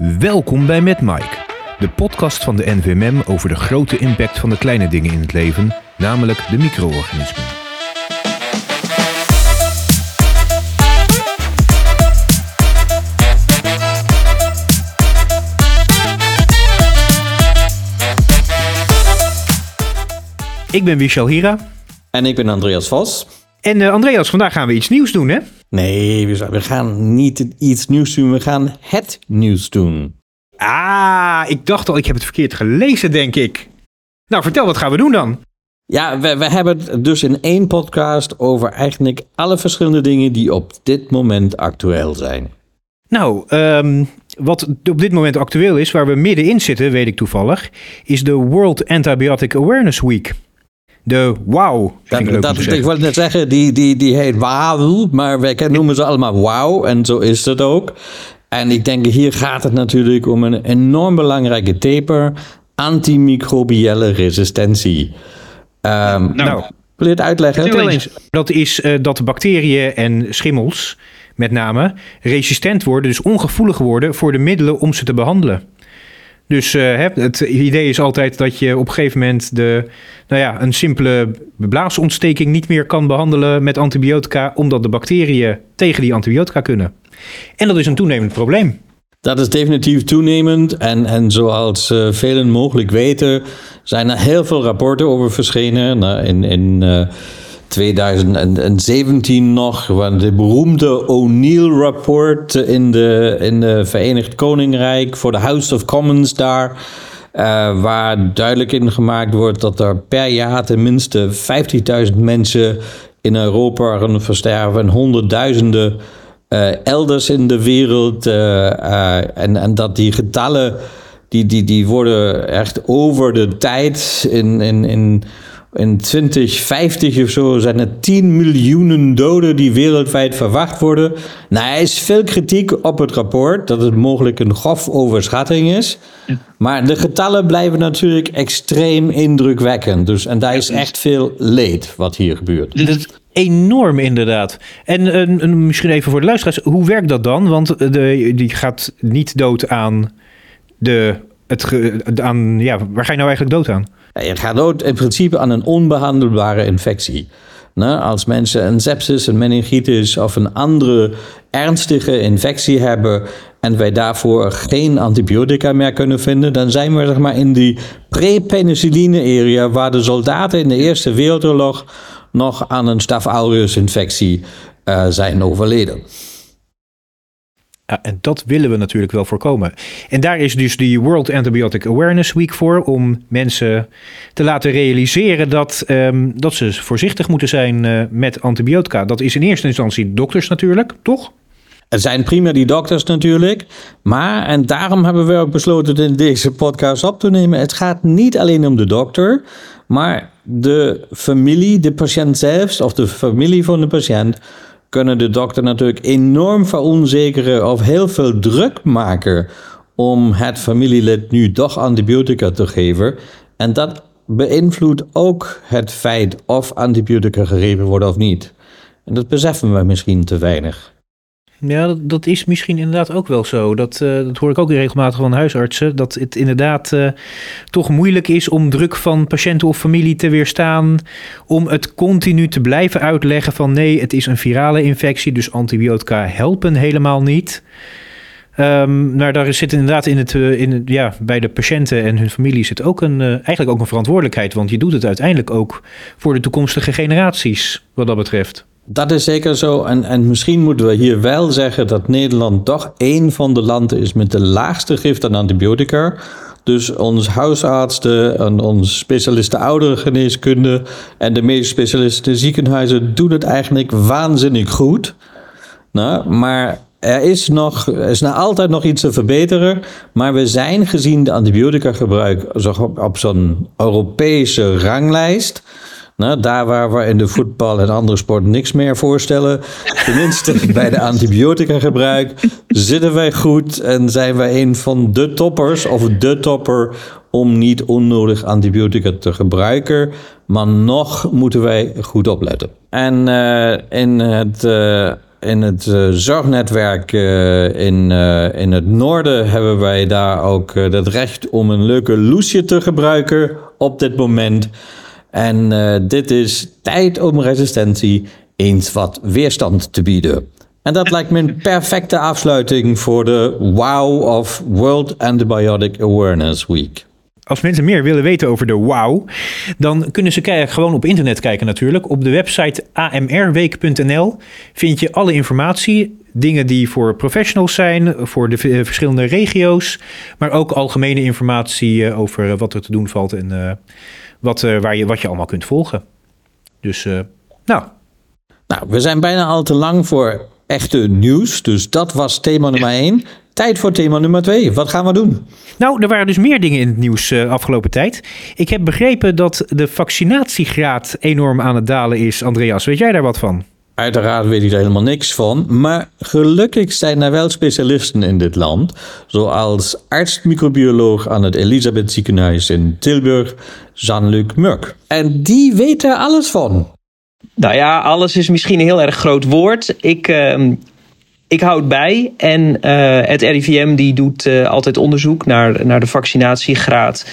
Welkom bij Met Mike, de podcast van de NVMM over de grote impact van de kleine dingen in het leven, namelijk de micro-organismen. Ik ben Michel Hira. En ik ben Andreas Vos. En uh, Andreas, vandaag gaan we iets nieuws doen, hè? Nee, we gaan niet iets nieuws doen, we gaan het nieuws doen. Ah, ik dacht al, ik heb het verkeerd gelezen, denk ik. Nou, vertel, wat gaan we doen dan? Ja, we, we hebben het dus in één podcast over eigenlijk alle verschillende dingen die op dit moment actueel zijn. Nou, um, wat op dit moment actueel is, waar we middenin zitten, weet ik toevallig, is de World Antibiotic Awareness Week. De WOW. Dat, dat, ik wilde net zeggen, die, die, die heet WOW, maar wij noemen ze allemaal WOW en zo is het ook. En ik denk, hier gaat het natuurlijk om een enorm belangrijke taper, antimicrobiële resistentie. Um, nou, wil je het uitleggen? Eens, dat is uh, dat bacteriën en schimmels met name resistent worden, dus ongevoelig worden voor de middelen om ze te behandelen. Dus uh, het idee is altijd dat je op een gegeven moment de, nou ja, een simpele blaasontsteking niet meer kan behandelen met antibiotica, omdat de bacteriën tegen die antibiotica kunnen. En dat is een toenemend probleem. Dat is definitief toenemend. En, en zoals uh, velen mogelijk weten, zijn er heel veel rapporten over verschenen. Nou, in in uh, 2017 nog, de beroemde O'Neill-rapport in de, in de Verenigd Koninkrijk voor de House of Commons daar. Uh, waar duidelijk in gemaakt wordt dat er per jaar tenminste 50.000 mensen in Europa gaan versterven en honderdduizenden uh, elders in de wereld. Uh, en, en dat die getallen die, die, die worden echt over de tijd in, in, in in 2050 of zo zijn er 10 miljoenen doden die wereldwijd verwacht worden. Nou, er is veel kritiek op het rapport dat het mogelijk een grof overschatting is. Maar de getallen blijven natuurlijk extreem indrukwekkend. Dus, en daar is echt veel leed wat hier gebeurt. Dat is enorm inderdaad. En misschien even voor de luisteraars, hoe werkt dat dan? Want de, die gaat niet dood aan de... Het, aan, ja, waar ga je nou eigenlijk dood aan? Je gaat dood in principe aan een onbehandelbare infectie. Als mensen een sepsis, een meningitis of een andere ernstige infectie hebben en wij daarvoor geen antibiotica meer kunnen vinden, dan zijn we zeg maar, in die pre-penicilline-area waar de soldaten in de Eerste Wereldoorlog nog aan een Staph aureus-infectie uh, zijn overleden. Ja, en dat willen we natuurlijk wel voorkomen. En daar is dus die World Antibiotic Awareness Week voor, om mensen te laten realiseren dat, um, dat ze voorzichtig moeten zijn uh, met antibiotica. Dat is in eerste instantie dokters natuurlijk, toch? Het zijn prima die dokters natuurlijk. Maar, en daarom hebben we ook besloten in deze podcast op te nemen. Het gaat niet alleen om de dokter, maar de familie, de patiënt zelfs, of de familie van de patiënt kunnen de dokter natuurlijk enorm veronzekeren of heel veel druk maken om het familielid nu toch antibiotica te geven. En dat beïnvloedt ook het feit of antibiotica gegeven worden of niet. En dat beseffen we misschien te weinig. Ja, dat, is misschien inderdaad ook wel zo. Dat, uh, dat hoor ik ook regelmatig van huisartsen. Dat het inderdaad uh, toch moeilijk is om druk van patiënten of familie te weerstaan. Om het continu te blijven uitleggen van nee, het is een virale infectie. Dus antibiotica helpen helemaal niet. Um, nou, daar zit inderdaad in het, uh, in ja, bij de patiënten en hun familie zit ook een, eigenlijk ook een verantwoordelijkheid. Want je doet het uiteindelijk ook voor de toekomstige generaties, wat dat betreft. Dat is zeker zo. En, en misschien moeten we hier wel zeggen dat Nederland toch één van de landen is met de laagste gift aan antibiotica. Dus onze huisartsen en onze specialisten ouderengeneeskunde en de medische specialisten ziekenhuizen doen het eigenlijk waanzinnig goed. Nou, maar er is, nog, er is nou altijd nog iets te verbeteren. Maar we zijn gezien de antibiotica gebruik op zo'n Europese ranglijst nou, daar waar we in de voetbal en andere sporten niks meer voorstellen, tenminste bij de antibiotica gebruik, zitten wij goed en zijn wij een van de toppers of de topper om niet onnodig antibiotica te gebruiken. Maar nog moeten wij goed opletten. En uh, in het uh, in het uh, zorgnetwerk uh, in, uh, in het noorden hebben wij daar ook het recht om een leuke loesje te gebruiken op dit moment. En dit is tijd om resistentie eens wat weerstand te bieden. En dat lijkt me een perfecte afsluiting voor de WOW of World Antibiotic Awareness Week als mensen meer willen weten over de wow, dan kunnen ze gewoon op internet kijken natuurlijk. Op de website amrweek.nl vind je alle informatie. Dingen die voor professionals zijn, voor de verschillende regio's. Maar ook algemene informatie eh, over wat er te doen valt en wat, uh, waar je, wat je allemaal kunt volgen. Dus, nou. Nou, we zijn bijna al te lang voor echte nieuws. Dus dat was thema nummer 1. Tijd voor thema nummer 2. Wat gaan we doen? Nou, er waren dus meer dingen in het nieuws uh, afgelopen tijd. Ik heb begrepen dat de vaccinatiegraad enorm aan het dalen is. Andreas, weet jij daar wat van? Uiteraard weet ik er helemaal niks van, maar gelukkig zijn er wel specialisten in dit land, zoals arts-microbioloog aan het Elisabeth Ziekenhuis in Tilburg, Jean-Luc Murk. En die weet er alles van. Nou ja, alles is misschien een heel erg groot woord. Ik, uh, ik houd bij. En uh, het RIVM die doet uh, altijd onderzoek naar, naar de vaccinatiegraad.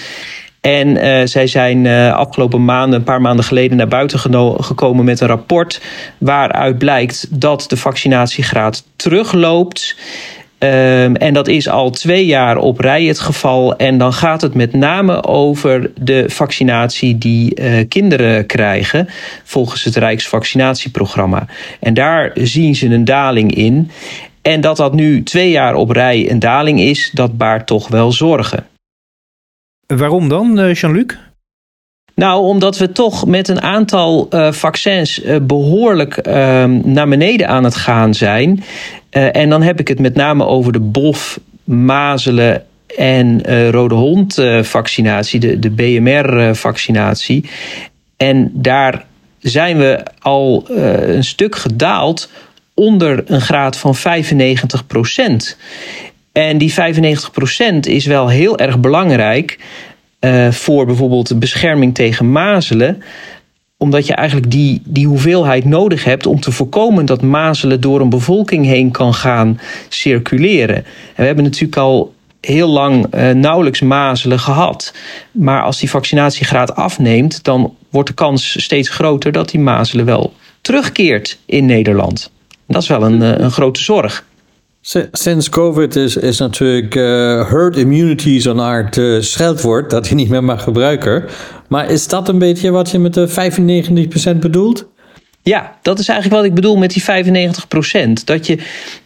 En uh, zij zijn afgelopen maanden, een paar maanden geleden, naar buiten gekomen met een rapport. Waaruit blijkt dat de vaccinatiegraad terugloopt. Um, en dat is al twee jaar op rij het geval. En dan gaat het met name over de vaccinatie die uh, kinderen krijgen volgens het Rijksvaccinatieprogramma. En daar zien ze een daling in. En dat dat nu twee jaar op rij een daling is, dat baart toch wel zorgen. Waarom dan, uh, Jean-Luc? Nou, omdat we toch met een aantal uh, vaccins uh, behoorlijk uh, naar beneden aan het gaan zijn. En dan heb ik het met name over de bof, mazelen en rode hond vaccinatie, de, de BMR vaccinatie. En daar zijn we al een stuk gedaald onder een graad van 95 En die 95% is wel heel erg belangrijk voor bijvoorbeeld bescherming tegen mazelen omdat je eigenlijk die, die hoeveelheid nodig hebt om te voorkomen dat mazelen door een bevolking heen kan gaan circuleren. En we hebben natuurlijk al heel lang uh, nauwelijks mazelen gehad. Maar als die vaccinatiegraad afneemt, dan wordt de kans steeds groter dat die mazelen wel terugkeert in Nederland. Dat is wel een, uh, een grote zorg. Sinds COVID is, is natuurlijk uh, herd immunity zo'n aard uh, scheldwoord dat je niet meer mag gebruiken. Maar is dat een beetje wat je met de 95% bedoelt? Ja, dat is eigenlijk wat ik bedoel met die 95%. Dat je,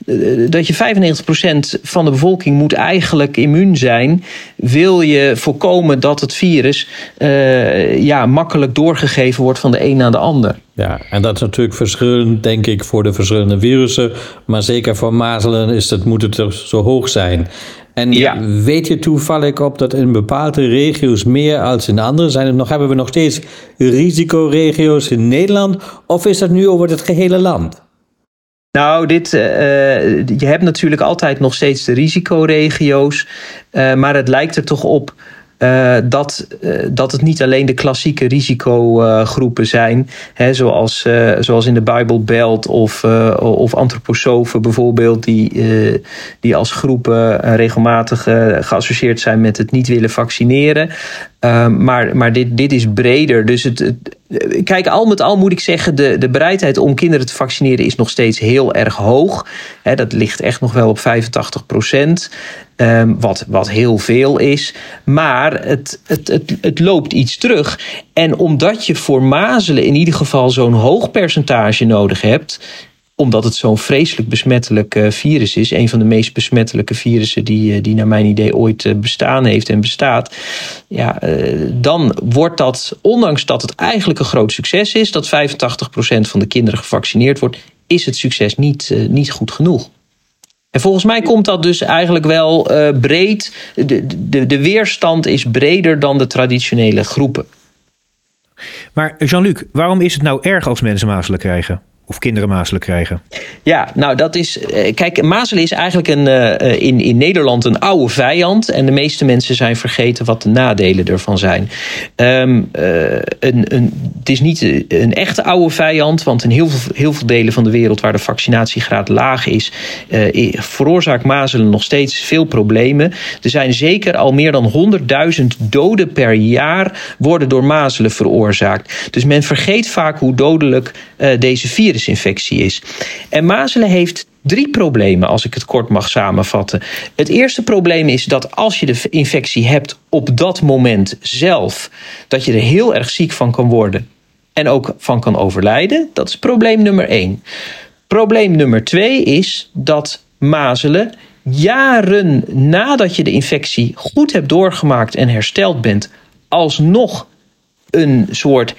eh, dat je 95% van de bevolking moet eigenlijk immuun zijn. Wil je voorkomen dat het virus uh, ja, makkelijk doorgegeven wordt van de een naar de ander. Ja, en dat is natuurlijk verschillend, denk ik, voor de verschillende virussen. Maar zeker voor mazelen is het, moet het zo hoog zijn. En ja. weet je toevallig op dat in bepaalde regio's meer als in andere zijn het nog, hebben we nog steeds risicoregio's in Nederland? Of is dat nu over het gehele land? Nou, dit, uh, je hebt natuurlijk altijd nog steeds de risicoregio's. Uh, maar het lijkt er toch op uh, dat, uh, dat het niet alleen de klassieke risicogroepen zijn, hè, zoals, uh, zoals in de Bible Belt of, of antroposofen bijvoorbeeld, die, die als groepen regelmatig geassocieerd zijn met het niet willen vaccineren. maar maar dit, dit is breder. Dus het, kijk, al met al moet ik zeggen, de, de bereidheid om kinderen te vaccineren is nog steeds heel erg hoog. Dat ligt echt nog wel op 85 procent. Um, wat, wat heel veel is. Maar het, het, het, het loopt iets terug. En omdat je voor mazelen in ieder geval zo'n hoog percentage nodig hebt omdat het zo'n vreselijk besmettelijk uh, virus is. Een van de meest besmettelijke virussen die, uh, die naar mijn idee ooit uh, bestaan heeft en bestaat. Ja, dan wordt dat, ondanks dat het eigenlijk een groot succes is, dat 85% van de kinderen gevaccineerd wordt, is het succes niet, niet goed genoeg. En volgens mij komt dat dus eigenlijk wel uh, breed. De, de, de weerstand is breder dan de traditionele groepen. Maar Jean-Luc, waarom is het nou erg als mensen mazelen krijgen? Of kinderen mazelen krijgen? Ja, nou dat is. Eh, kijk, mazelen is eigenlijk een, uh, in, in Nederland een oude vijand. En de meeste mensen zijn vergeten wat de nadelen ervan zijn. Uh, een, een, het is niet een echte oude vijand, want in heel veel, heel veel delen van de wereld waar de vaccinatiegraad laag is, veroorzaakt mazelen nog steeds veel problemen. Er zijn zeker al meer dan 100.000 doden per jaar worden door mazelen veroorzaakt. Dus men vergeet vaak hoe dodelijk deze virus virusinfectie is. En mazelen heeft drie problemen, als ik het kort mag samenvatten. Het eerste probleem is dat als je de infectie hebt op dat moment zelf, dat je er heel erg ziek van kan worden en ook van kan overlijden. Dat is probleem nummer één. Probleem nummer twee is dat mazelen jaren nadat je de infectie goed hebt doorgemaakt en hersteld bent, alsnog een soort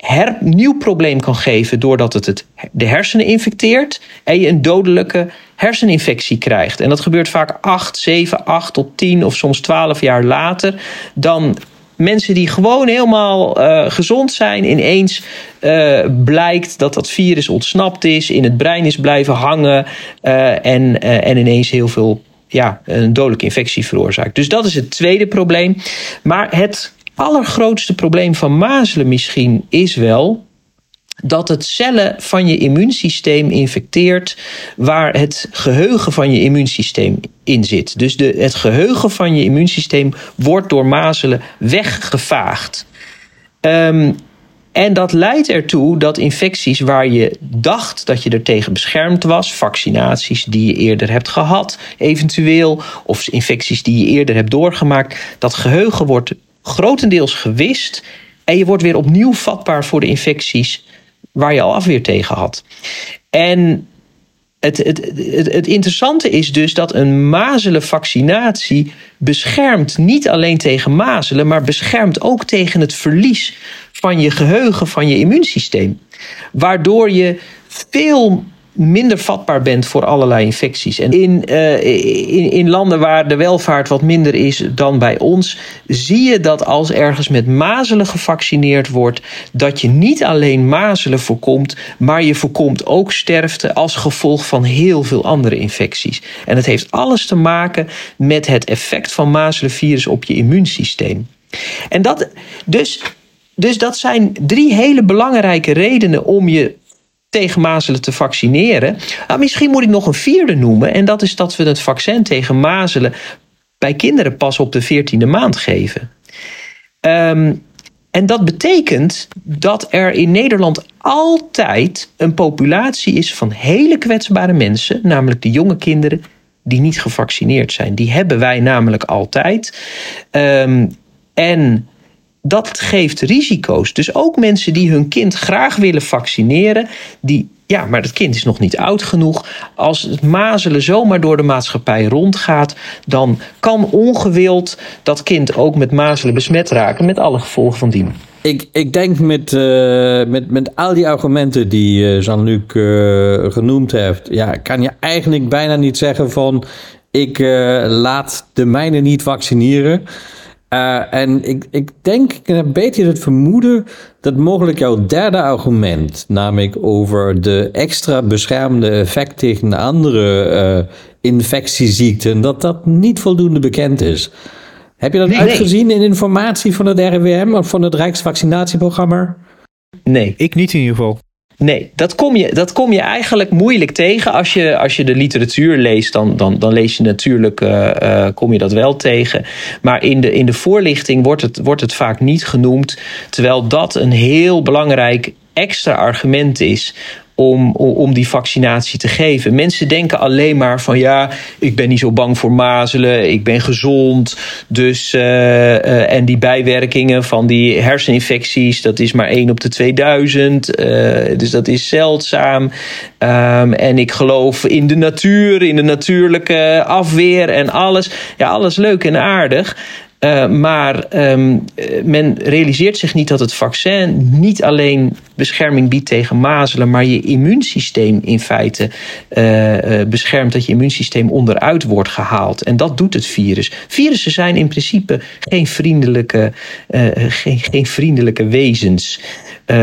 her, nieuw probleem kan geven doordat het, het de hersenen infecteert en je een dodelijke herseninfectie krijgt. En dat gebeurt vaak 8, 7, 8 tot 10 of soms 12 jaar later dan mensen die gewoon helemaal uh, gezond zijn, ineens uh, blijkt dat dat virus ontsnapt is, in het brein is blijven hangen uh, en, en ineens heel veel ja, een dodelijke infectie veroorzaakt. Dus dat is het tweede probleem. Maar het allergrootste probleem van mazelen misschien is wel dat het cellen van je immuunsysteem infecteert waar het geheugen van je immuunsysteem in zit. Dus de, het geheugen van je immuunsysteem wordt door mazelen weggevaagd. Um, en dat leidt ertoe dat infecties waar je dacht dat je er tegen beschermd was, vaccinaties die je eerder hebt gehad, eventueel, of infecties die je eerder hebt doorgemaakt, dat geheugen wordt grotendeels gewist. En je wordt weer opnieuw vatbaar voor de infecties waar je al afweer tegen had. En het, het, het, het, interessante is dus dat een mazelenvaccinatie beschermt niet alleen tegen mazelen, maar beschermt ook tegen het verlies van je geheugen, van je immuunsysteem. Waardoor je veel minder vatbaar bent voor allerlei infecties. En in, uh, in, in, landen waar de welvaart wat minder is dan bij ons, zie je dat als ergens met mazelen gevaccineerd wordt, dat je niet alleen mazelen voorkomt, maar je voorkomt ook sterfte als gevolg van heel veel andere infecties. En het heeft alles te maken met het effect van mazelenvirus op je immuunsysteem. En dat, dus, dus dat zijn drie hele belangrijke redenen om je tegen mazelen te vaccineren. Nou, misschien moet ik nog een vierde noemen. En dat is dat we het vaccin tegen mazelen bij kinderen pas op de 14e maand geven. Um, en dat betekent dat er in Nederland altijd een populatie is van hele kwetsbare mensen, namelijk de jonge kinderen die niet gevaccineerd zijn. Die hebben wij namelijk altijd. Um, en dat geeft risico's. Dus ook mensen die hun kind graag willen vaccineren, die ja, maar dat kind is nog niet oud genoeg. Als het mazelen zomaar door de maatschappij rondgaat, dan kan ongewild dat kind ook met mazelen besmet raken, met alle gevolgen van dien. Ik, ik denk met, uh, met, met al die argumenten die uh, Jean-Luc uh, genoemd heeft, ja, kan je eigenlijk bijna niet zeggen van ik laat de mijne niet vaccineren. Uh, en ik, ik denk, ik heb een beetje het vermoeden dat mogelijk jouw derde argument, namelijk over de extra beschermende effect tegen andere uh, infectieziekten, dat dat niet voldoende bekend is. Heb je dat nee, uitgezien nee. in informatie van het RIVM of van het Rijksvaccinatieprogramma? Nee. Ik niet in ieder geval. Nee, dat kom je, dat kom je eigenlijk moeilijk tegen. Als je, als je de literatuur leest, dan, dan, dan lees je natuurlijk, uh, uh, kom je dat wel tegen. Maar in de, in de voorlichting wordt het, wordt het vaak niet genoemd. Terwijl dat een heel belangrijk extra argument is om, om die vaccinatie te geven. Mensen denken alleen maar van ja, ik ben niet zo bang voor mazelen, ik ben gezond. Dus, uh, uh, en die bijwerkingen van die herseninfecties, dat is maar 1 op de 2000. Uh, dus dat is zeldzaam. Um, en ik geloof in de natuur, in de natuurlijke afweer en alles. Ja, alles leuk en aardig. Uh, maar um, men realiseert zich niet dat het vaccin niet alleen bescherming biedt tegen mazelen, maar je immuunsysteem in feite uh, beschermt dat je immuunsysteem onderuit wordt gehaald. En dat doet het virus. Virussen zijn in principe geen vriendelijke, geen, geen vriendelijke wezens.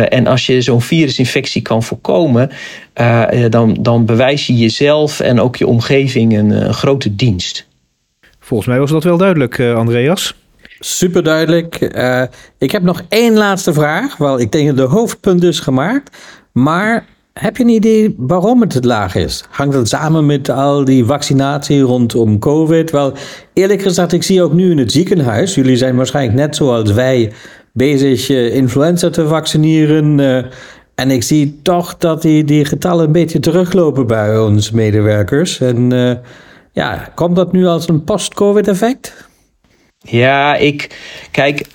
en als je zo'n virusinfectie kan voorkomen, dan, dan bewijs je jezelf en ook je omgeving een grote dienst. Volgens mij was dat wel duidelijk, Andreas. Super duidelijk. ik heb nog één laatste vraag. Wel, ik denk dat de hoofdpunt is gemaakt. Maar heb je een idee waarom het laag is? Hangt het samen met al die vaccinatie rondom COVID? Wel, eerlijk gezegd, ik zie ook nu in het ziekenhuis, jullie zijn waarschijnlijk net zoals wij bezig uh, influenza te vaccineren. En ik zie toch dat die, getallen een beetje teruglopen bij onze medewerkers. En ja, komt dat nu als een post-COVID-effect? Ja, ik. Kijk,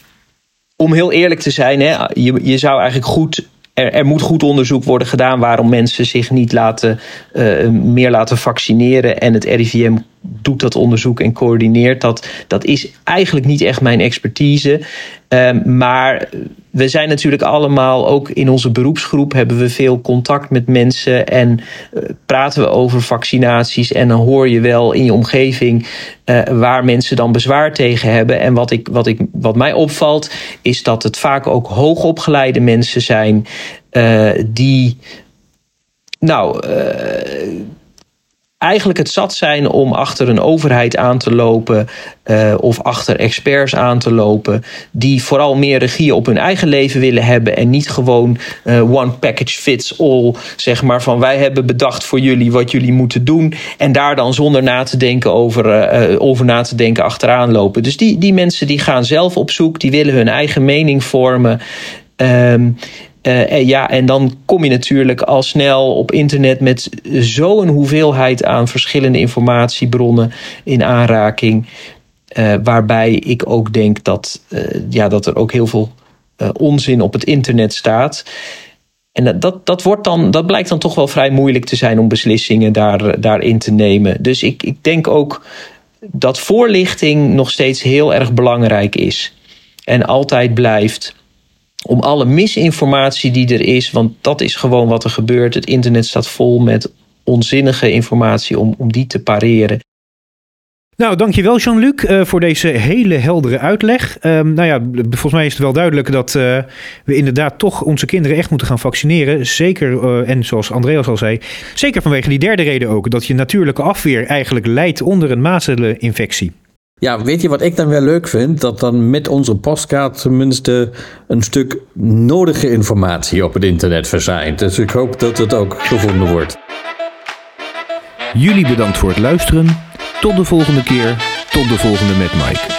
om heel eerlijk te zijn, hè, je, je zou eigenlijk goed er, er, moet goed onderzoek worden gedaan waarom mensen zich niet laten, uh, meer laten vaccineren. En het RIVM doet dat onderzoek en coördineert dat. Dat is eigenlijk niet echt mijn expertise. Um, maar we zijn natuurlijk allemaal, ook in onze beroepsgroep, hebben we veel contact met mensen en uh, praten we over vaccinaties. En dan hoor je wel in je omgeving uh, waar mensen dan bezwaar tegen hebben. En wat, ik, wat, ik, wat mij opvalt, is dat het vaak ook hoogopgeleide mensen zijn uh, die. Nou, eigenlijk het zat zijn om achter een overheid aan te lopen uh, of achter experts aan te lopen die vooral meer regie op hun eigen leven willen hebben en niet gewoon uh, one package fits all, zeg maar van wij hebben bedacht voor jullie wat jullie moeten doen en daar dan zonder na te denken over, uh, over na te denken achteraan lopen. Dus die, die mensen die gaan zelf op zoek, die willen hun eigen mening vormen. Um, uh, ja, en dan kom je natuurlijk al snel op internet met zo'n hoeveelheid aan verschillende informatiebronnen in aanraking. Uh, waarbij ik ook denk dat, uh, ja, dat er ook heel veel onzin op het internet staat. En dat, dat, wordt dan, dat blijkt dan toch wel vrij moeilijk te zijn om beslissingen daar, daarin te nemen. Dus ik, ik denk ook dat voorlichting nog steeds heel erg belangrijk is. En altijd blijft om alle misinformatie die er is, want dat is gewoon wat er gebeurt. Het internet staat vol met onzinnige informatie om, om die te pareren. Nou, dankjewel Jean-Luc uh, voor deze hele heldere uitleg. Um, nou ja, volgens mij is het wel duidelijk dat uh, we inderdaad toch onze kinderen echt moeten gaan vaccineren. Zeker, uh, en zoals Andreas al zei, zeker vanwege die derde reden ook. Dat je natuurlijke afweer eigenlijk leidt onder een mazeleninfectie. Ja, weet je wat ik dan wel leuk vind? Dat dan met onze postkaart tenminste een stuk nodige informatie op het internet verschijnt. Dus ik hoop dat het ook gevonden wordt. Jullie bedankt voor het luisteren. Tot de volgende keer. Tot de volgende met Mike.